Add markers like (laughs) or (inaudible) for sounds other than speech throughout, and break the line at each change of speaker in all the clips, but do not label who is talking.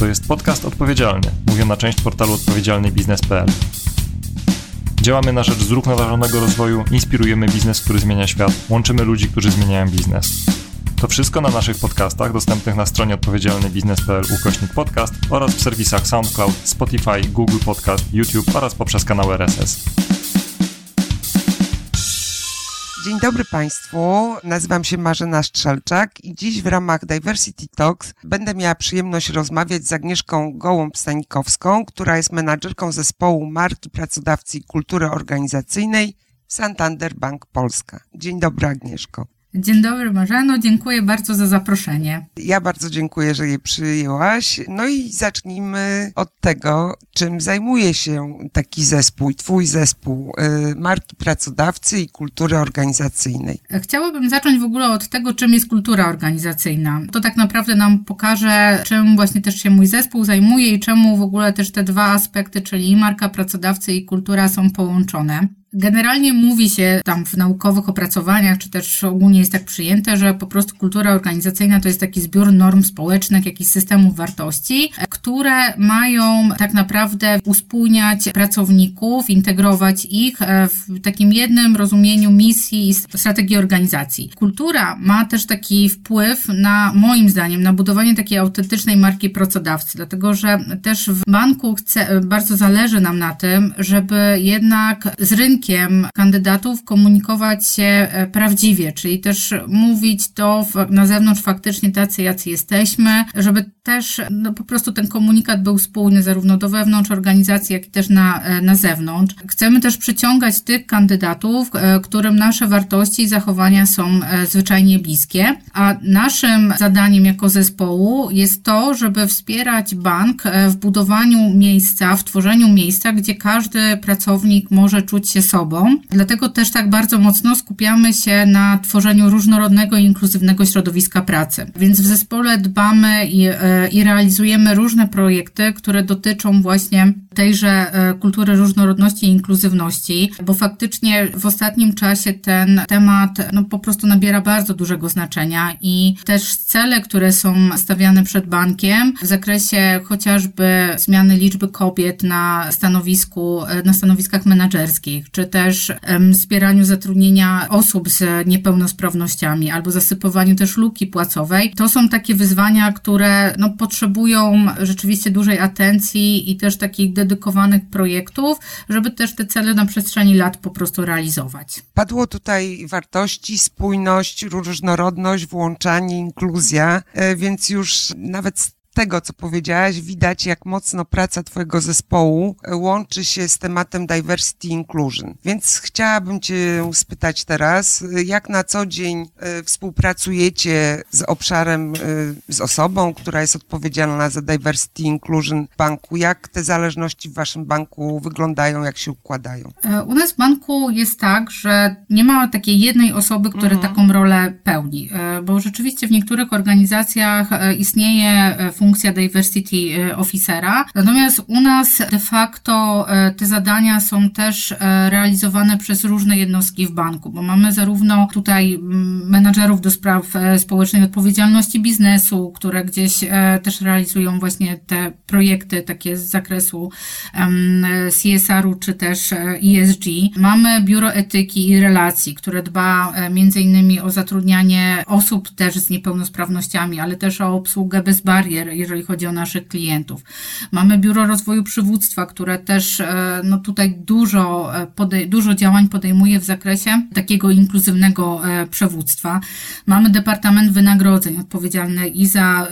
To jest podcast odpowiedzialny, mówią na część portalu odpowiedzialnybiznes.pl. Działamy na rzecz zrównoważonego rozwoju, inspirujemy biznes, który zmienia świat, łączymy ludzi, którzy zmieniają biznes. To wszystko na naszych podcastach dostępnych na stronie odpowiedzialnybiznes.pl ukośnik podcast oraz w serwisach SoundCloud, Spotify, Google Podcast, YouTube oraz poprzez kanał RSS.
Dzień dobry Państwu, nazywam się Marzena Strzelczak i dziś w ramach Diversity Talks będę miała przyjemność rozmawiać z Agnieszką Gołąb-Stanikowską, która jest menadżerką zespołu marki pracodawcy i kultury organizacyjnej Santander Bank Polska. Dzień dobry Agnieszko.
Dzień dobry Marzeno, dziękuję bardzo za zaproszenie.
Ja bardzo dziękuję, że je przyjęłaś. No i zacznijmy od tego, czym zajmuje się taki zespół, twój zespół y, marki pracodawcy i kultury organizacyjnej.
Chciałabym zacząć w ogóle od tego, czym jest kultura organizacyjna. To tak naprawdę nam pokaże, czym właśnie też się mój zespół zajmuje i czemu w ogóle też te dwa aspekty, czyli marka pracodawcy i kultura są połączone. Generalnie mówi się tam w naukowych opracowaniach, czy też ogólnie jest tak przyjęte, że po prostu kultura organizacyjna to jest taki zbiór norm społecznych, jakichś systemów wartości, które mają tak naprawdę uspójniać pracowników, integrować ich e, w takim jednym rozumieniu misji i strategii organizacji. Kultura ma też taki wpływ na, moim zdaniem, na budowanie takiej autentycznej marki pracodawcy, dlatego że też w banku chce, bardzo zależy nam na tym, żeby jednak z rynku rynkiem kandydatów komunikować się e, prawdziwie, czyli też mówić to na zewnątrz faktycznie tacy, jacy jesteśmy, żeby też no, po prostu ten komunikat był spójny zarówno do wewnątrz organizacji, jak i też na, e, na zewnątrz. Chcemy też przyciągać tych kandydatów, e, którym nasze wartości i zachowania są zwyczajnie bliskie, a naszym zadaniem jako zespołu jest to, żeby wspierać bank w budowaniu miejsca, w tworzeniu miejsca, gdzie każdy pracownik może czuć się sobą. Dlatego też tak bardzo mocno skupiamy się na tworzeniu różnorodnego i inkluzywnego środowiska pracy. Więc w zespole dbamy i, e, i realizujemy różne projekty, które dotyczą właśnie tejże e, kultury różnorodności i inkluzywności, bo faktycznie w ostatnim czasie ten temat no, po prostu nabiera bardzo dużego znaczenia i też cele, które są stawiane przed bankiem w zakresie chociażby zmiany liczby kobiet na stanowisku, e, na stanowiskach menedżerskich, czy też wspieraniu zatrudnienia osób z niepełnosprawnościami albo zasypowaniu też luki płacowej. To są takie wyzwania, które no, potrzebują rzeczywiście dużej atencji i też takich dedykowanych projektów, żeby też te cele na przestrzeni lat po prostu realizować.
Padło tutaj wartości, spójność, różnorodność, włączanie, inkluzja, e, więc już nawet tego, co powiedziałaś, widać, jak mocno praca Twojego zespołu e, łączy się z tematem diversity inclusion. Więc chciałabym Cię spytać teraz, e, jak na co dzień e, współpracujecie z obszarem, z osobą, która jest odpowiedzialna za diversity inclusion w banku? Jak te zależności w Waszym banku wyglądają, jak się układają?
U nas w banku jest tak, że nie ma takiej jednej osoby, która mhm. taką rolę pełni, bo rzeczywiście w niektórych organizacjach istnieje funkcja diversity e, officera. Natomiast u nas de facto e, te zadania są też e, realizowane przez różne jednostki w banku, bo mamy zarówno tutaj menadżerów do spraw społecznej odpowiedzialności biznesu, które gdzieś też realizują właśnie te projekty takie z zakresu CSR-u czy też ESG. Mamy biuro etyki i relacji, które dba między innymi o zatrudnianie osób też z niepełnosprawnościami, ale też o obsługę bez barier jeżeli chodzi o naszych klientów. Mamy Biuro Rozwoju Przywództwa, które też e, no tutaj dużo, e, podej- dużo działań podejmuje w zakresie takiego inkluzywnego e, przewództwa. Mamy Departament Wynagrodzeń odpowiedzialny i za,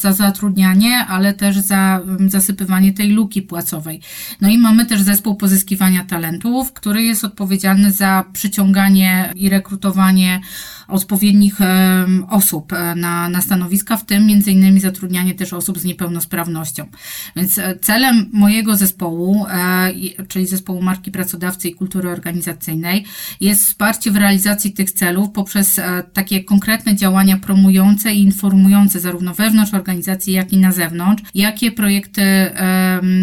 za zatrudnianie, ale też za zasypywanie tej luki płacowej. No i mamy też zespół pozyskiwania talentów, który jest odpowiedzialny za przyciąganie i rekrutowanie odpowiednich osób e, na, na stanowiska, w tym między innymi zatrudnianie też osób z niepełnosprawnością. Więc e, celem mojego zespołu, e, czyli zespołu marki pracodawcy i kultury organizacyjnej, jest wsparcie w realizacji tych celów poprzez takie konkretne działania promujące i informujące zarówno wewnątrz organizacji, jak i na zewnątrz, jakie projekty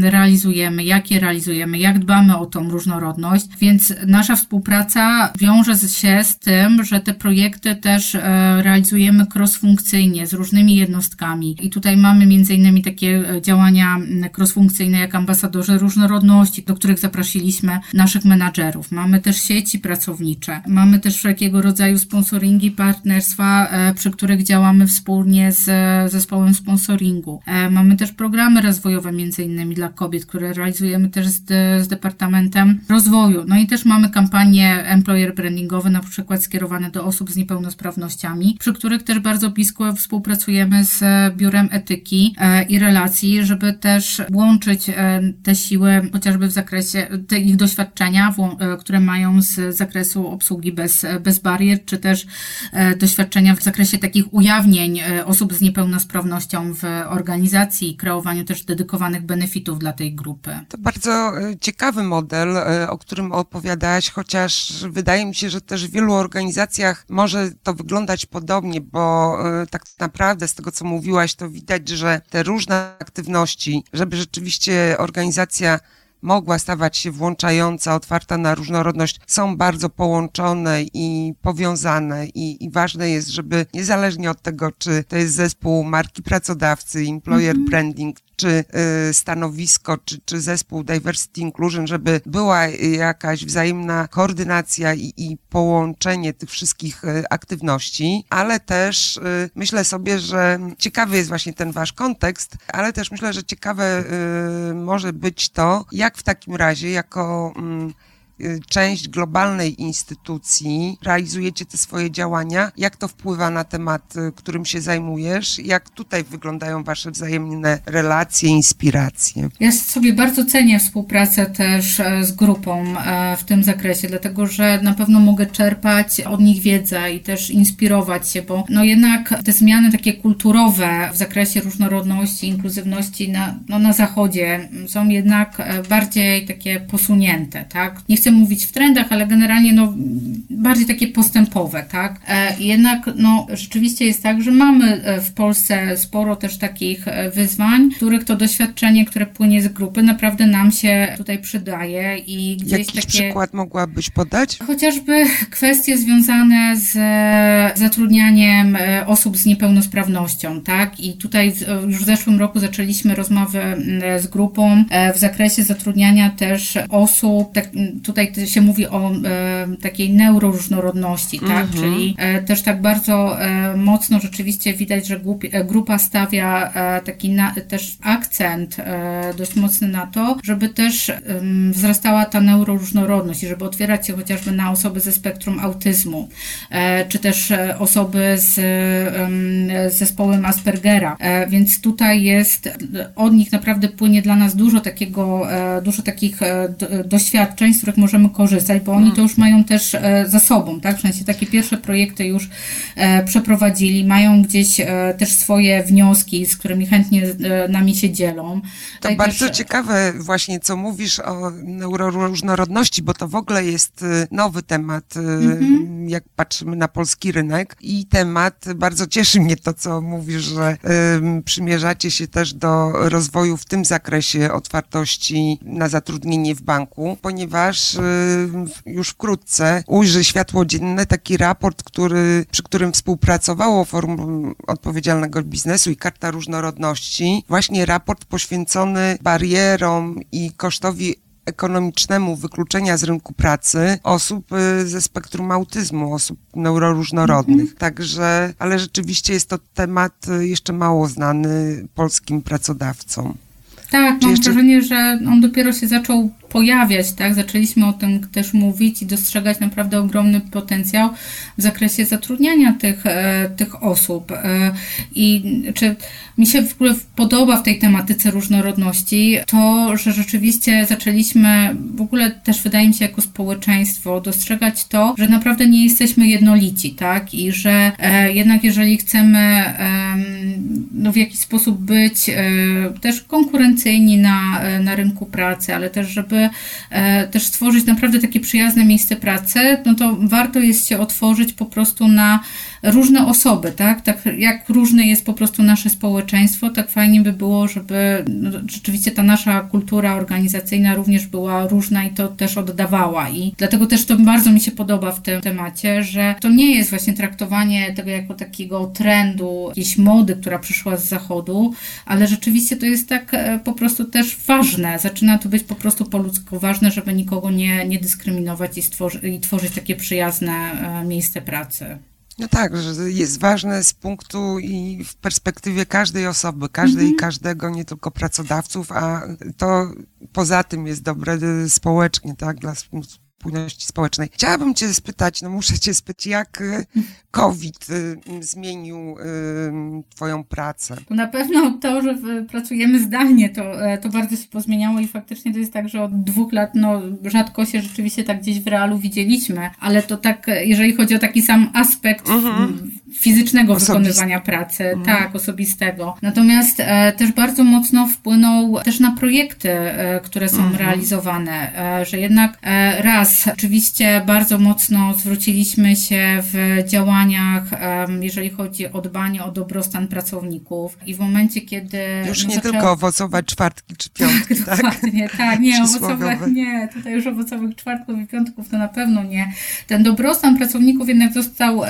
realizujemy, jakie realizujemy, jak dbamy o tą różnorodność. Więc nasza współpraca wiąże się z tym, że te projekty projekty też realizujemy cross-funkcyjnie z różnymi jednostkami i tutaj mamy innymi takie działania cross-funkcyjne jak ambasadorzy różnorodności, do których zaprosiliśmy naszych menadżerów. Mamy też sieci pracownicze, mamy też wszelkiego rodzaju sponsoringi, partnerstwa, przy których działamy wspólnie z zespołem sponsoringu. Mamy też programy rozwojowe innymi dla kobiet, które realizujemy też z, z Departamentem Rozwoju. No i też mamy kampanie employer brandingowe, na przykład skierowane do osób z niepełnosprawnościami, przy których też bardzo blisko współpracujemy z Biurem Etyki e, i Relacji, żeby też łączyć e, te siły chociażby w zakresie te ich doświadczenia, e, które mają z zakresu obsługi bez, bez barier, czy też doświadczenia w zakresie takich ujawnień osób z niepełnosprawnością w organizacji i kreowaniu też dedykowanych benefitów dla tej grupy.
To bardzo ciekawy model, o którym opowiadałaś, chociaż wydaje mi się, że też w wielu organizacjach może to wyglądać podobnie, bo tak naprawdę z tego, co mówiłaś, to widać, że te różne aktywności, żeby rzeczywiście organizacja mogła stawać się włączająca, otwarta na różnorodność, są bardzo połączone i powiązane i, i ważne jest, żeby niezależnie od tego, czy to jest zespół marki pracodawcy, employer -hmm. branding, czy y, stanowisko, czy, czy zespół Diversity Inclusion, żeby była jakaś wzajemna koordynacja i, i połączenie tych wszystkich y, aktywności, ale też y, myślę sobie, że ciekawy jest właśnie ten wasz kontekst, ale też myślę, że ciekawe może być to, jak w takim razie jako mm, część globalnej instytucji, realizujecie te swoje działania, jak to wpływa na temat, y, którym się zajmujesz, jak tutaj wyglądają wasze wzajemne relacje, inspiracje.
Ja sobie bardzo cenię współpracę też e, z grupą e, w tym zakresie, dlatego że na pewno mogę czerpać od nich wiedzę i też inspirować się, bo no jednak te zmiany takie kulturowe w zakresie różnorodności, inkluzywności na, no na zachodzie są jednak e, bardziej takie posunięte, tak? Nie chcę chcę mówić w trendach, ale generalnie no, bardziej takie postępowe, tak? E, jednak no, rzeczywiście jest tak, że mamy e, w Polsce sporo też takich e, wyzwań, których to doświadczenie, które płynie z grupy, naprawdę nam się tutaj przydaje i gdzieś
Jaki
takie...
przykład mogłabyś podać?
Chociażby kwestie związane z zatrudnianiem osób z niepełnosprawnością, tak? I tutaj już w zeszłym roku zaczęliśmy rozmowy z grupą w zakresie zatrudniania też osób, tak, tutaj tutaj się mówi o e, takiej neuroróżnorodności, tak? Mhm. Czyli e, też tak bardzo e, mocno rzeczywiście widać, że grupa stawia taki na, też akcent dość mocny na to, żeby też wzrastała ta neuroróżnorodność i żeby otwierać się chociażby na osoby ze spektrum autyzmu, czy też osoby z zespołem Aspergera. Więc tutaj jest, od nich naprawdę płynie dla nas dużo takiego, dużo takich doświadczeń, z których możemy korzystać, bo oni to już mają też e, za sobą, tak? W sensie takie pierwsze projekty już e, przeprowadzili, mają gdzieś e, też swoje wnioski, z którymi chętnie nami się dzielą.
To Tutaj bardzo też... ciekawe właśnie, co mówisz o neuroróżnorodności, bo to w ogóle jest nowy temat, mhm. jak patrzymy na polski rynek i temat, bardzo cieszy mnie to, co mówisz, że przymierzacie się też do rozwoju w tym zakresie otwartości na zatrudnienie w banku, ponieważ Y, już wkrótce ujrzy światło dzienne taki raport, który, przy którym współpracowało Forum Odpowiedzialnego Biznesu i Karta Różnorodności. Właśnie raport poświęcony barierom i kosztowi ekonomicznemu wykluczenia z rynku pracy osób y, ze spektrum autyzmu, osób neuroróżnorodnych. Mhm. Także, ale rzeczywiście jest to temat y, jeszcze mało znany polskim pracodawcom.
Tak, Czy mam jeszcze... wrażenie, że on dopiero się zaczął pojawiać, tak? Zaczęliśmy o tym też mówić i dostrzegać naprawdę ogromny potencjał w zakresie zatrudniania tych, e, tych osób. E, I czy mi się w ogóle podoba w tej tematyce różnorodności to, że rzeczywiście zaczęliśmy w ogóle też wydaje mi się jako społeczeństwo dostrzegać to, że naprawdę nie jesteśmy jednolici, tak? I że e, jednak jeżeli chcemy no, w jakiś sposób być też konkurencyjni na, na rynku pracy, ale też żeby żeby też stworzyć naprawdę takie przyjazne miejsce pracy, no to warto jest się otworzyć po prostu na różne osoby, tak? tak jak różne jest po prostu nasze społeczeństwo, tak fajnie by było, żeby no, rzeczywiście ta nasza kultura organizacyjna również była różna i to też oddawała. I dlatego też to bardzo mi się podoba w tym temacie, że to nie jest właśnie traktowanie tego jako takiego trendu, jakiejś mody, która przyszła z zachodu, ale rzeczywiście to jest tak e, po prostu też ważne. Zaczyna to być po prostu po ludzku ważne, żeby nikogo nie, nie dyskryminować i, stworzy, i tworzyć takie przyjazne e, miejsce pracy.
No tak, że jest ważne z punktu i w perspektywie każdej osoby, każdej i mhm. każdego, nie tylko pracodawców, a to poza tym jest dobre społecznie, tak, dla spójności społecznej. Chciałabym Cię spytać, no muszę Cię spytać, jak y, COVID y, zmienił y, Twoją pracę?
Na pewno to, że pracujemy zdalnie, to, e, to bardzo się pozmieniało i faktycznie to jest tak, że od dwóch lat no, rzadko się rzeczywiście tak gdzieś w realu widzieliśmy, ale to tak, jeżeli chodzi o taki sam aspekt mhm. Fizycznego wykonywania pracy, mhm. tak, osobistego. Natomiast e, też bardzo mocno wpłynął też na projekty, e, które są mhm. realizowane, e, że jednak e, raz oczywiście bardzo mocno zwróciliśmy się w działaniach, jeżeli chodzi o dbanie o dobrostan pracowników i w momencie, kiedy...
Już no, nie zaczęła... tylko owocowe czwartki czy (laughs) piątki, tak?
Dokładnie, tak, nie, owocowe, nie, tutaj już owocowych czwartków i piątków to na pewno nie. Ten dobrostan pracowników jednak został,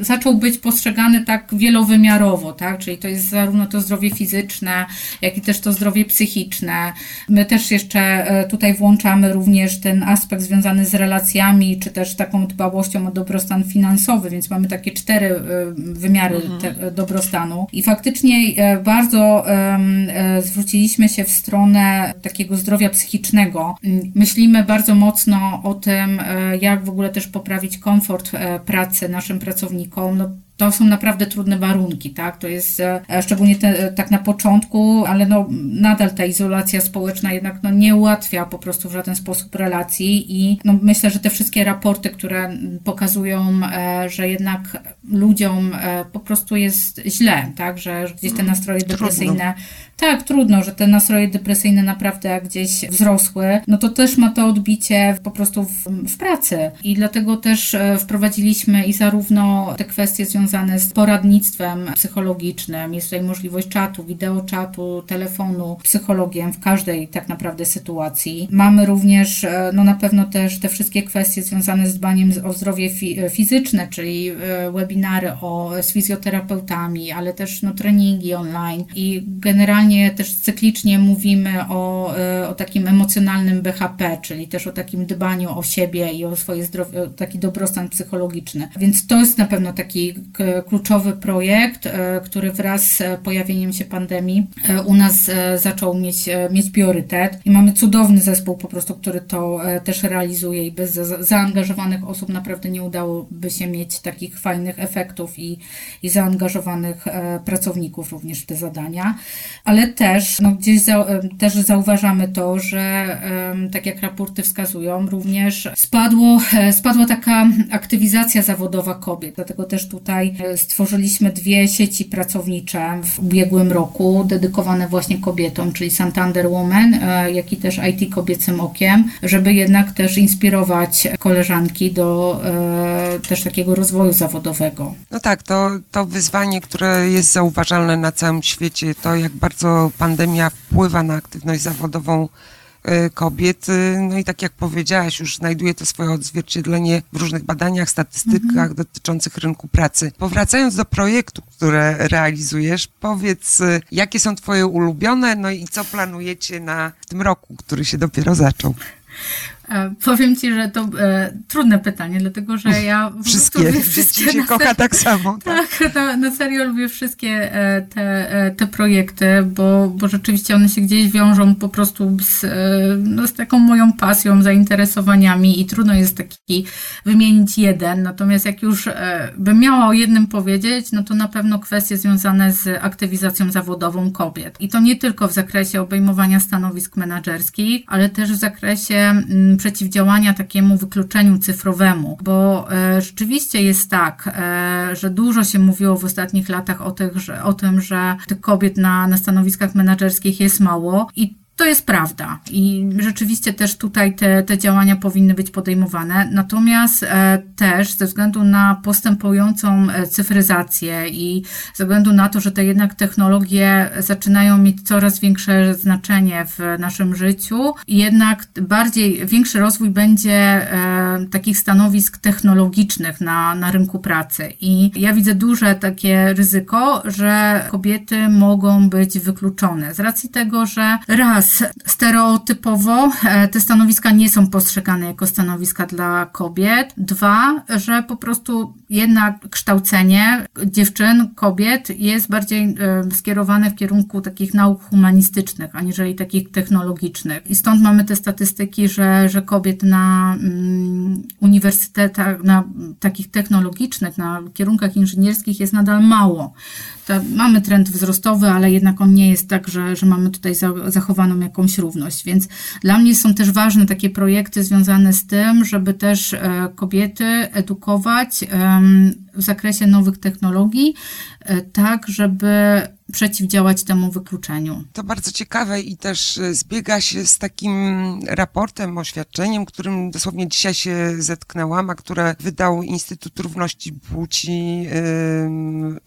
zaczął być postrzegany tak wielowymiarowo, tak, czyli to jest zarówno to zdrowie fizyczne, jak i też to zdrowie psychiczne. My też jeszcze e, tutaj włączamy również ten aspekt związany z relacjami, czy też taką dbałością o dobrostan finansowy, więc mamy takie cztery y, wymiary mhm. dobrostanu. I faktycznie e, bardzo e, zwróciliśmy się w stronę takiego zdrowia psychicznego. Myślimy bardzo mocno o tym, e, jak w ogóle też poprawić komfort pracy naszym pracownikom. No, to są naprawdę trudne warunki, tak? To jest e, szczególnie te, tak na początku, ale no nadal ta izolacja społeczna jednak no, nie ułatwia po prostu w żaden sposób relacji i no, myślę, że te wszystkie raporty, które pokazują, e, że jednak ludziom e, po prostu jest źle, tak? Że gdzieś te mm, nastroje depresyjne tak, trudno, że te nastroje depresyjne naprawdę gdzieś wzrosły, no to też ma to odbicie po prostu w, w pracy. I dlatego też e, wprowadziliśmy i zarówno te kwestie związane z poradnictwem psychologicznym, jest tutaj możliwość czatu, wideoczatu, telefonu, psychologiem w każdej tak naprawdę sytuacji. Mamy również, e, no na pewno też te wszystkie kwestie związane z dbaniem o zdrowie fi fizyczne, czyli e, webinary o, z fizjoterapeutami, ale też no, treningi online i generalnie też cyklicznie mówimy o, e, o takim emocjonalnym BHP, czyli też o takim dbaniu o siebie i o swoje zdrowie, taki dobrostan psychologiczny. Więc to jest na pewno taki kluczowy projekt, e, który wraz z pojawieniem się pandemii e, u nas zaczął mieć, mieć priorytet i mamy cudowny zespół po prostu, który to też realizuje i bez zaangażowanych osób naprawdę nie udałoby się mieć takich fajnych efektów i, i zaangażowanych pracowników również w te zadania. Ale też no, gdzieś za, też zauważamy to, że tak jak raporty wskazują, również spadło, e, spadła taka aktywizacja zawodowa kobiet. Dlatego też tutaj e, stworzyliśmy dwie sieci pracownicze w ubiegłym roku, dedykowane właśnie kobietom, czyli Santander Woman, e, jak i też IT kobiecym okiem, żeby jednak też inspirować koleżanki do też takiego rozwoju zawodowego.
No tak, to, to wyzwanie, które jest zauważalne na całym świecie, to jak bardzo pandemia wpływa na aktywność zawodową kobiet. Y, no i tak jak powiedziałaś, już znajduje to swoje odzwierciedlenie w różnych badaniach, statystykach mhm. dotyczących rynku pracy. Powracając do projektu, które realizujesz, powiedz, y, jakie są Twoje ulubione, no i co planujecie na tym roku, który się dopiero zaczął?
E, powiem Ci, że to e, trudne pytanie, dlatego że ja
wszystkie, wszystkie się kocha tak samo.
Tak, tak na, na, serio lubię wszystkie e, te, e, te projekty, bo, bo rzeczywiście one się gdzieś wiążą po prostu z, no, z taką moją pasją, zainteresowaniami i trudno jest taki wymienić jeden. Natomiast jak już e, bym miała o jednym powiedzieć, no to na pewno kwestie związane z aktywizacją zawodową kobiet. I to nie tylko w zakresie obejmowania stanowisk menedżerskich, ale też w zakresie mm, przeciwdziałania takiemu wykluczeniu cyfrowemu, bo e, rzeczywiście jest tak, e, że dużo się mówiło w ostatnich latach o, tych, że, o tym, że tych kobiet na, na stanowiskach menedżerskich jest mało i To jest prawda i rzeczywiście też tutaj te, te działania powinny być podejmowane. Natomiast e, też ze względu na postępującą e, cyfryzację i ze względu na to, że te jednak technologie zaczynają mieć coraz większe znaczenie w naszym życiu, jednak bardziej większy rozwój będzie e, takich stanowisk technologicznych na, na rynku pracy. I ja widzę duże takie ryzyko, że kobiety mogą być wykluczone z racji tego, że raz raz stereotypowo e, te stanowiska nie są postrzegane jako stanowiska dla kobiet. Dwa, że po prostu jednak kształcenie dziewczyn, kobiet jest bardziej e, skierowane w kierunku takich nauk humanistycznych, aniżeli takich technologicznych. I stąd mamy te statystyki, że, że kobiet na mm, uniwersytetach, na takich technologicznych, na kierunkach inżynierskich jest nadal mało mamy trend wzrostowy, ale jednak on nie jest tak, że, że mamy tutaj zachowaną jakąś równość. Więc dla mnie są też ważne takie projekty związane z tym, żeby też e, kobiety edukować w zakresie nowych technologii, e, tak, żeby przeciwdziałać temu wykluczeniu.
To bardzo ciekawe i też e, zbiega się z takim raportem, oświadczeniem, którym dosłownie dzisiaj się zetknęłam, a które wydał Instytut Równości Płci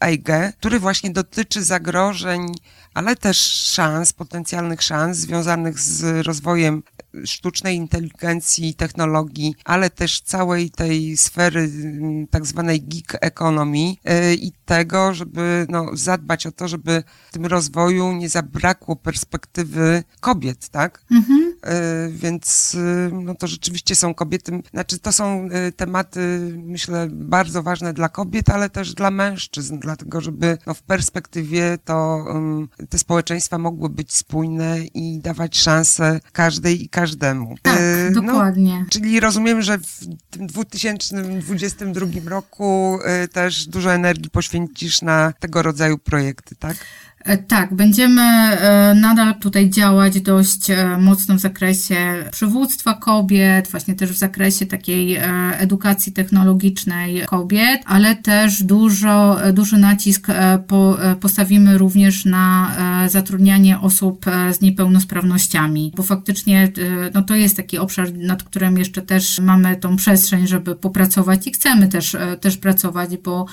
EIGE, który właśnie dotyczy zagrożeń, ale też szans, potencjalnych szans związanych z rozwojem sztucznej inteligencji, technologii, ale też całej tej sfery mm, tak zwanej gig economy y, i tego, żeby no, zadbać o to, żeby w tym rozwoju nie zabrakło perspektywy kobiet, tak? Mhm. Y, więc y, no to rzeczywiście są kobiety, znaczy to są tematy, myślę, bardzo ważne dla kobiet, ale też dla mężczyzn, dlatego żeby no, w perspektywie to um, te społeczeństwa mogły być spójne i dawać szansę każdej i każdemu.
Tak, e, no, dokładnie.
Czyli rozumiem, że w tym 2022 roku e, też dużo energii poświęcisz na tego rodzaju projekty, tak?
E, tak, będziemy e, nadal tutaj działać dość e, mocno w zakresie przywództwa kobiet, właśnie też w zakresie takiej edukacji technologicznej kobiet, ale też dużo, duży nacisk postawimy również na zatrudnianie osób z niepełnosprawnościami, bo faktycznie no to jest taki obszar, nad którym jeszcze też mamy tą przestrzeń, żeby popracować i chcemy też, też pracować, bo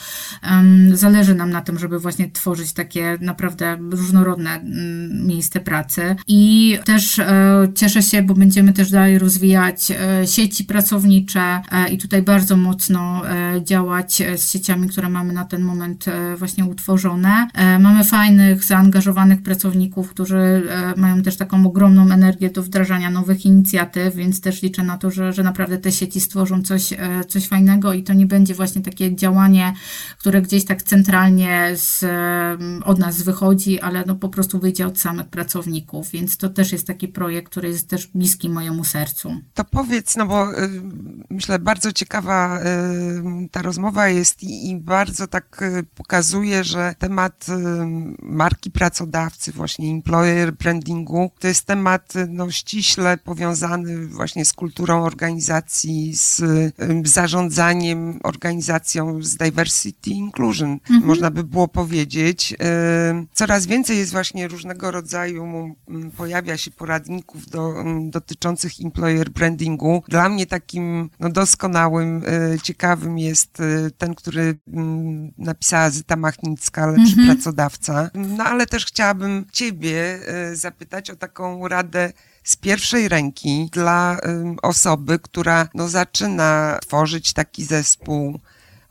um, zależy nam na tym, żeby właśnie tworzyć takie naprawdę naprawdę różnorodne mm, miejsce pracy. I też e, cieszę się, bo będziemy też dalej rozwijać e, sieci pracownicze e, i tutaj bardzo mocno działać z sieciami, które mamy na ten moment właśnie utworzone. Mamy fajnych, zaangażowanych pracowników, którzy mają też taką ogromną energię do wdrażania nowych inicjatyw, więc też liczę na to, że, że naprawdę te sieci stworzą coś, coś fajnego i to nie będzie właśnie takie działanie, które gdzieś tak centralnie z, od nas wychodzi, ale no po prostu wyjdzie od samych pracowników, więc to też jest taki projekt, który jest też bliski mojemu sercu.
To powiedz, no bo y, myślę, bardzo ciekawa y, ta rozmowa jest i, i bardzo tak y, pokazuje, że temat marki pracodawcy, właśnie employer brandingu, to jest temat no, ściśle powiązany właśnie z kulturą organizacji, z zarządzaniem organizacją, z diversity inclusion, mhm. można by było powiedzieć. Co coraz więcej jest właśnie różnego rodzaju, pojawia się poradników do, dotyczących employer brandingu. Dla mnie takim no, doskonałym, e, ciekawym jest e, ten, który napisała Zyta Machnicka, lepszy mhm. pracodawca. No ale też chciałabym ciebie e, zapytać o taką radę z pierwszej ręki dla osoby, która no, zaczyna tworzyć taki zespół,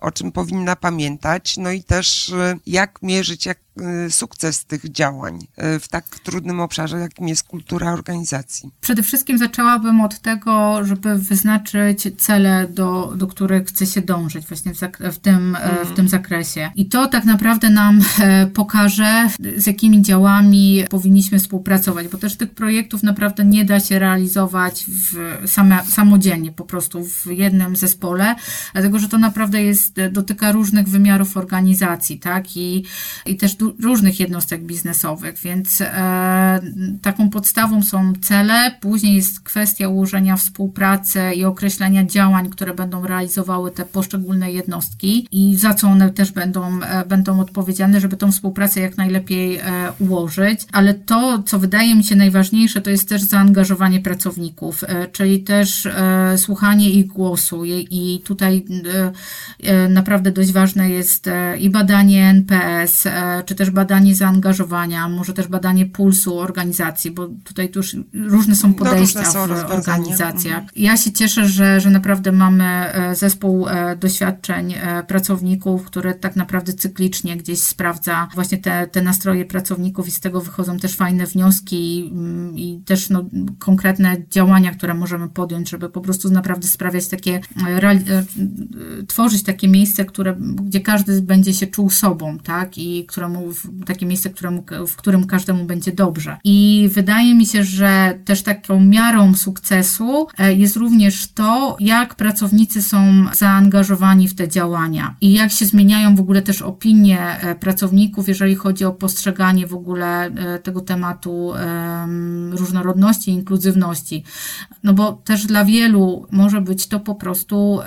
o czym powinna pamiętać, no i też jak mierzyć, jak sukces tych działań y, w tak trudnym obszarze, jakim jest kultura organizacji?
Przede wszystkim zaczęłabym od tego, żeby wyznaczyć cele, do, do których chce się dążyć właśnie w, w tym, mm. w tym zakresie. I to tak naprawdę nam e, pokaże, z jakimi działami powinniśmy współpracować, bo też tych projektów naprawdę nie da się realizować w same, samodzielnie, po prostu w jednym zespole, dlatego że to naprawdę jest, dotyka różnych wymiarów organizacji, tak? I, i też różnych jednostek biznesowych, więc e, taką podstawą są cele, później jest kwestia ułożenia współpracy i określenia działań, które będą realizowały te poszczególne jednostki i za co one też będą, e, będą odpowiedzialne, żeby tą współpracę jak najlepiej e, ułożyć, ale to, co wydaje mi się najważniejsze, to jest też zaangażowanie pracowników, czyli też słuchanie ich głosu. I, tutaj naprawdę dość ważne jest i badanie NPS, e, czy też badanie zaangażowania, może też badanie pulsu organizacji, bo tutaj już różne są podejścia
no, różne są
w organizacjach.
Mhm.
Ja się cieszę, że, że naprawdę mamy e, zespół e, doświadczeń e, pracowników, który tak naprawdę cyklicznie gdzieś sprawdza właśnie te, te nastroje pracowników i z tego wychodzą też fajne wnioski i, mm, i też no, konkretne działania, które możemy podjąć, żeby po prostu naprawdę sprawiać takie, tworzyć takie miejsce, które, gdzie każdy będzie się czuł sobą, tak? I któremu, takie miejsce, któremu, w którym każdemu będzie dobrze. I wydaje mi się, że też taką miarą sukcesu e, jest również to, jak pracownicy są zaangażowani w te działania i jak się zmieniają w ogóle też opinie e, pracowników, jeżeli chodzi o postrzeganie w ogóle e, tego tematu em, różnorodności inkluzywności. No bo też dla wielu może być to po prostu,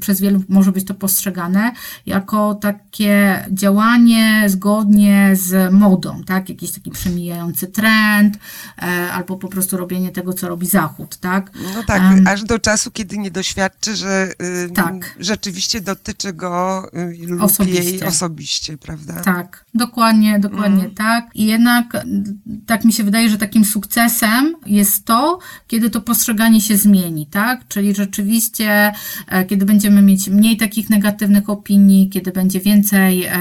przez wielu może być to postrzegane jako takie działanie zgodnie z modą, tak? Jakiś taki przemijający trend, e, albo po prostu robienie tego, co robi Zachód, tak?
No tak,
Em,
aż do czasu, kiedy nie doświadczy, że y,
Tak.
rzeczywiście dotyczy go y, lub
Osobiście.
jej osobiście, prawda?
Tak, dokładnie, dokładnie tak. I jednak m, tak mi się wydaje, że takim sukcesem jest to, kiedy to postrzeganie się zmieni, tak? Czyli rzeczywiście, e, kiedy będziemy mieć mniej takich negatywnych opinii, kiedy będzie więcej e,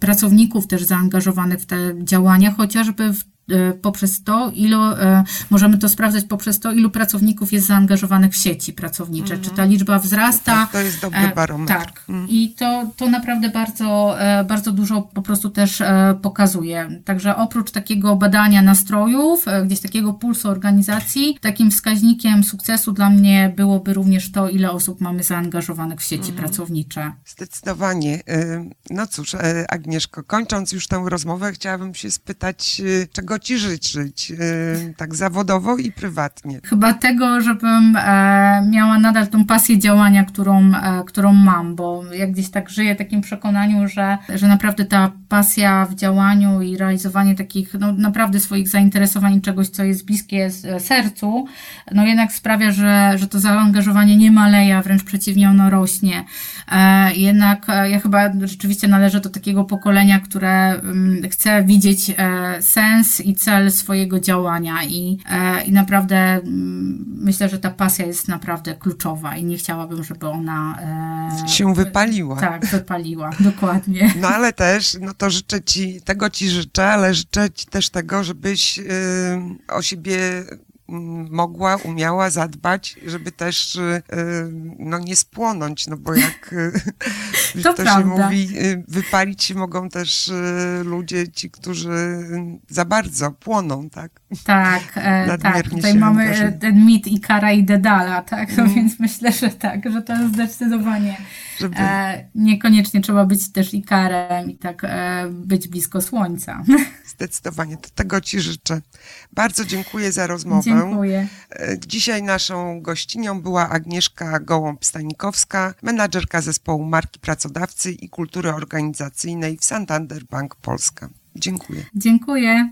pracowników też zaangażowanych w te działania, chociażby w poprzez to, ilu, e, możemy to sprawdzać poprzez to, ilu pracowników jest zaangażowanych w sieci pracownicze. Czy ta liczba wzrasta?
Tak, to jest dobry
E,
barometr.
Tak. I to, to naprawdę bardzo, e, bardzo dużo po prostu też e, pokazuje. Także oprócz takiego badania nastrojów, gdzieś takiego pulsu organizacji, takim wskaźnikiem sukcesu dla mnie byłoby również to, ile osób mamy zaangażowanych w sieci pracownicze.
Zdecydowanie. Y, No cóż, Agnieszko, kończąc już tę rozmowę, chciałabym się spytać, y, czego ci życzyć, y, tak zawodowo i prywatnie.
Chyba tego, żebym e, miała nadal tą pasję działania, którą, e, którą mam, bo jak gdzieś tak żyję takim przekonaniu, że, że naprawdę ta pasja w działaniu i realizowanie takich, no naprawdę swoich zainteresowań, czegoś, co jest bliskie z- sercu, no jednak sprawia, że, że to zaangażowanie nie maleje, wręcz przeciwnie, ono rośnie. E, jednak e, ja chyba rzeczywiście należę do takiego pokolenia, które mm, chce widzieć e, sens i cel swojego działania i, e, i naprawdę mm, myślę, że ta pasja jest naprawdę kluczowa i nie chciałabym, żeby ona e,
Się wypaliła.
Tak, wypaliła, (laughs) dokładnie.
No ale też, no to życzę ci, tego ci życzę, ale życzę ci też tego, żebyś y, o siebie mogła, umiała zadbać, żeby też y, no nie spłonąć, no bo jak y, (laughs)
To
to, się
prawda.
mówi, y, wypalić się mogą też y, ludzie, ci, którzy za bardzo płoną, tak?
Tak, e, (laughs) tak. Tutaj mamy e,
angażują.
ten mit Ikara i Dedala, tak? No
Mhm. (laughs)
więc myślę, że tak, że to zdecydowanie
Żeby...
e, niekoniecznie trzeba być też Ikarem i tak być blisko słońca.
Zdecydowanie, to tego Ci życzę. Bardzo dziękuję za rozmowę.
Dziękuję.
E, Dzisiaj naszą gościnią była Agnieszka Gołąb-Stanikowska, menadżerka zespołu marki pracodawcy i kultury organizacyjnej w Santander Bank Polska. Dziękuję.
Dziękuję.